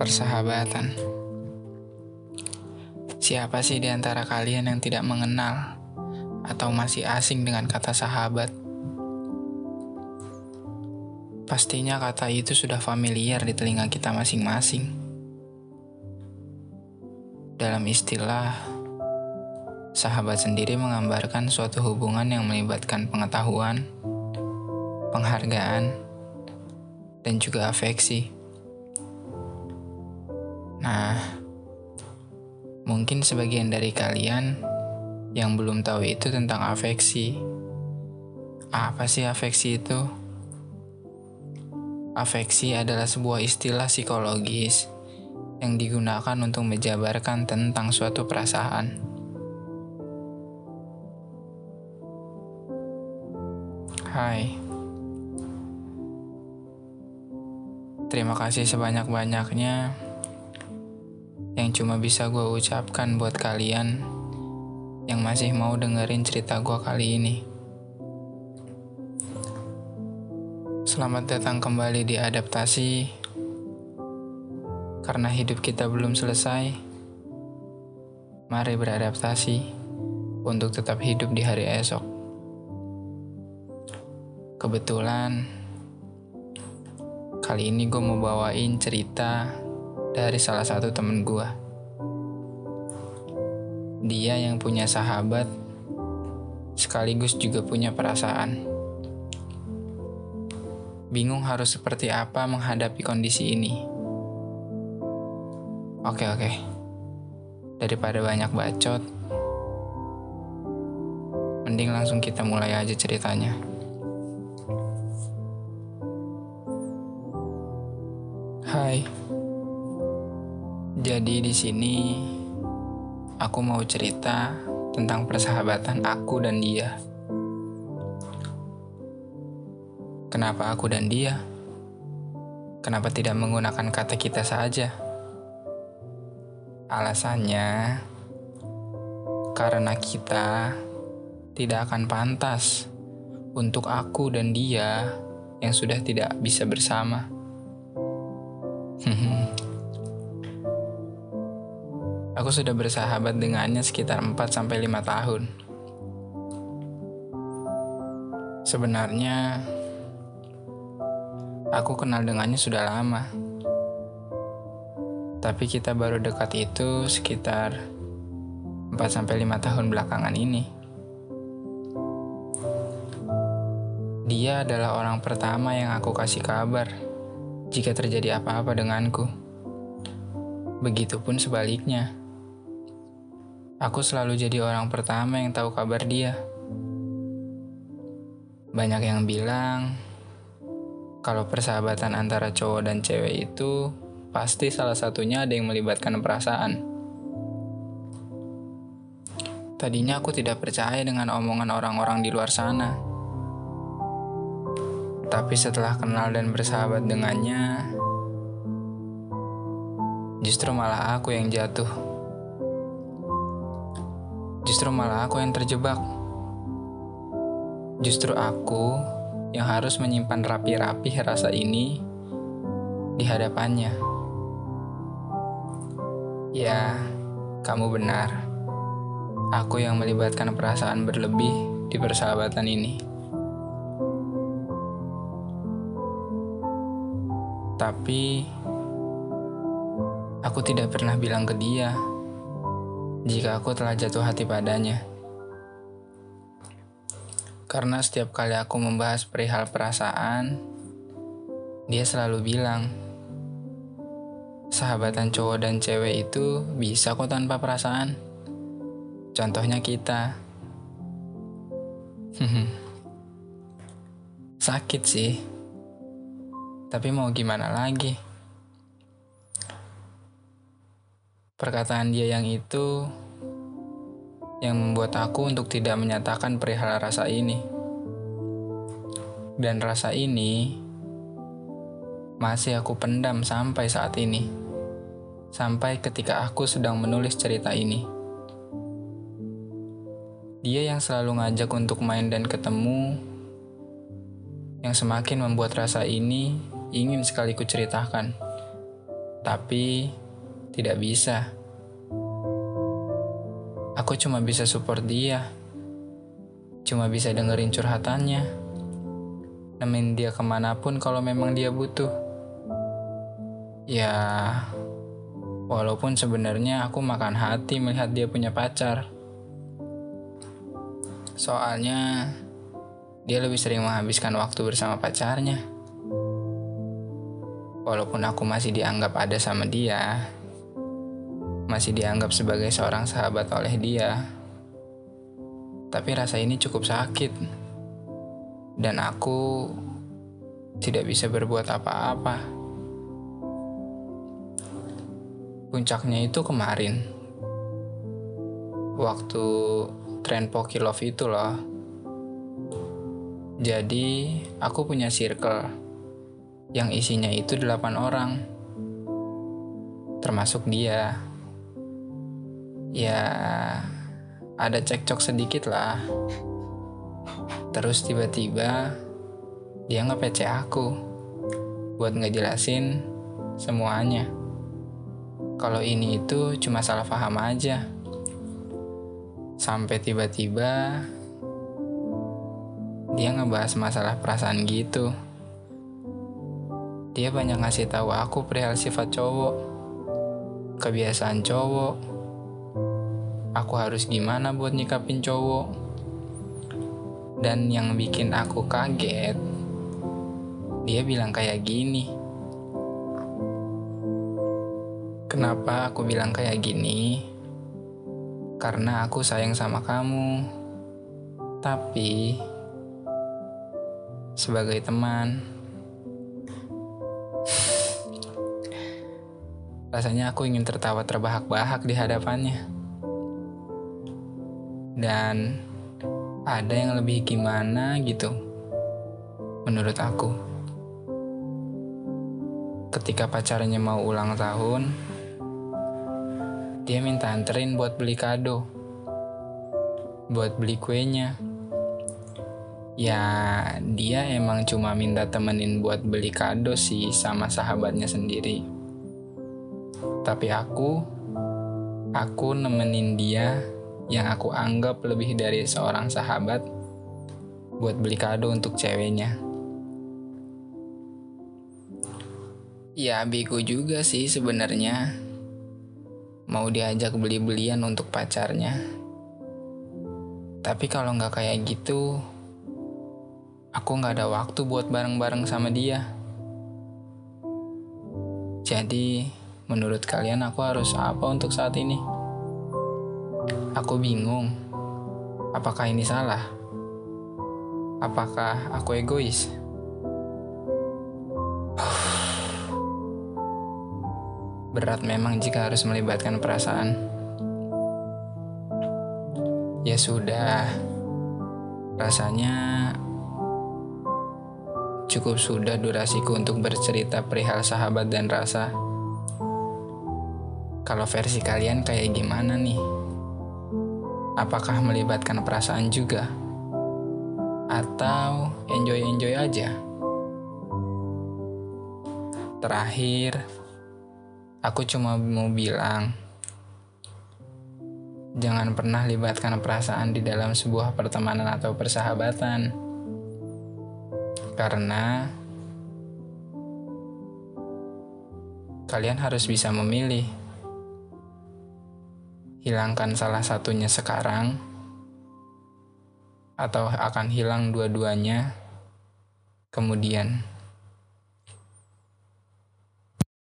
Persahabatan. Siapa sih di antara kalian yang tidak mengenal atau masih asing dengan kata sahabat? Pastinya kata itu sudah familiar di telinga kita masing-masing. Dalam istilah, sahabat sendiri menggambarkan suatu hubungan yang melibatkan pengetahuan, penghargaan, dan juga afeksi. Nah, mungkin sebagian dari kalian yang belum tahu itu tentang afeksi. Apa sih afeksi itu? Afeksi adalah sebuah istilah psikologis yang digunakan untuk menjabarkan tentang suatu perasaan. Hai, terima kasih sebanyak-banyaknya yang cuma bisa gue ucapkan buat kalian yang masih mau dengerin cerita gue kali ini. Selamat datang kembali di adaptasi, karena hidup kita belum selesai. Mari beradaptasi untuk tetap hidup di hari esok. Kebetulan, kali ini gue mau bawain cerita dari salah satu temen gue. Dia yang punya sahabat, sekaligus juga punya perasaan. Bingung harus seperti apa menghadapi kondisi ini. Oke oke, daripada banyak bacot, mending langsung kita mulai aja ceritanya. Hai. Jadi di sini aku mau cerita tentang persahabatan aku dan dia. Kenapa aku dan dia? Kenapa tidak menggunakan kata kita saja? Alasannya karena kita tidak akan pantas untuk aku dan dia yang sudah tidak bisa bersama. Aku sudah bersahabat dengannya sekitar 4-5 tahun. Sebenarnya, aku kenal dengannya sudah lama. Tapi kita baru dekat itu sekitar 4-5 tahun belakangan ini. Dia adalah orang pertama yang aku kasih kabar jika terjadi apa-apa denganku. Begitupun sebaliknya. Aku selalu jadi orang pertama yang tahu kabar dia. Banyak yang bilang kalau persahabatan antara cowok dan cewek itu pasti salah satunya ada yang melibatkan perasaan. Tadinya aku tidak percaya dengan omongan orang-orang di luar sana. Tapi setelah kenal dan bersahabat dengannya, justru malah aku yang jatuh justru malah aku yang terjebak. Justru aku yang harus menyimpan rapi-rapi rasa ini di hadapannya. Ya, kamu benar. Aku yang melibatkan perasaan berlebih di persahabatan ini. Tapi aku tidak pernah bilang ke dia jika aku telah jatuh hati padanya. Karena setiap kali aku membahas perihal perasaan, dia selalu bilang, sahabatan cowok dan cewek itu bisa kok tanpa perasaan. Contohnya kita. Sakit sih. Tapi mau gimana lagi? Perkataan dia yang itu yang membuat aku untuk tidak menyatakan perihal rasa ini. Dan rasa ini masih aku pendam sampai saat ini. Sampai ketika aku sedang menulis cerita ini. Dia yang selalu ngajak untuk main dan ketemu, yang semakin membuat rasa ini ingin sekali ku ceritakan. Tapi tidak bisa. Aku cuma bisa support dia. Cuma bisa dengerin curhatannya. Nemenin dia ke mana pun kalau memang dia butuh. Ya, walaupun sebenarnya aku makan hati melihat dia punya pacar. Soalnya dia lebih sering menghabiskan waktu bersama pacarnya. Walaupun aku masih dianggap ada sama dia, masih dianggap sebagai seorang sahabat oleh dia, tapi rasa ini cukup sakit, dan aku tidak bisa berbuat apa-apa. Puncaknya itu kemarin, waktu tren Pokilov itu loh. Jadi, aku punya circle yang isinya itu delapan orang, termasuk dia ya ada cekcok sedikit lah. Terus tiba-tiba dia nge-PC aku buat ngejelasin semuanya. Kalau ini itu cuma salah paham aja. Sampai tiba-tiba dia ngebahas masalah perasaan gitu. Dia banyak ngasih tahu aku perihal sifat cowok, kebiasaan cowok, aku harus gimana buat nyikapin cowok. Dan yang bikin aku kaget, dia bilang kayak gini. Kenapa aku bilang kayak gini? Karena aku sayang sama kamu. Tapi sebagai teman, rasanya aku ingin tertawa terbahak-bahak di hadapannya dan ada yang lebih gimana gitu menurut aku. Ketika pacarnya mau ulang tahun dia minta anterin buat beli kado buat beli kuenya. Ya dia emang cuma minta temenin buat beli kado sih sama sahabatnya sendiri. Tapi aku aku nemenin dia yang aku anggap lebih dari seorang sahabat buat beli kado untuk ceweknya. Ya bego juga sih sebenarnya mau diajak beli-belian untuk pacarnya. Tapi kalau nggak kayak gitu, aku nggak ada waktu buat bareng-bareng sama dia. Jadi, menurut kalian aku harus apa untuk saat ini? Aku bingung. Apakah ini salah? Apakah aku egois? Berat memang jika harus melibatkan perasaan. Ya sudah, rasanya cukup sudah durasiku untuk bercerita perihal sahabat dan rasa. Kalau versi kalian kayak gimana nih? Apakah melibatkan perasaan juga? Atau enjoy-enjoy aja? Terakhir, aku cuma mau bilang, jangan pernah libatkan perasaan di dalam sebuah pertemanan atau persahabatan. Karena kalian harus bisa memilih hilangkan salah satunya sekarang, atau akan hilang dua-duanya kemudian.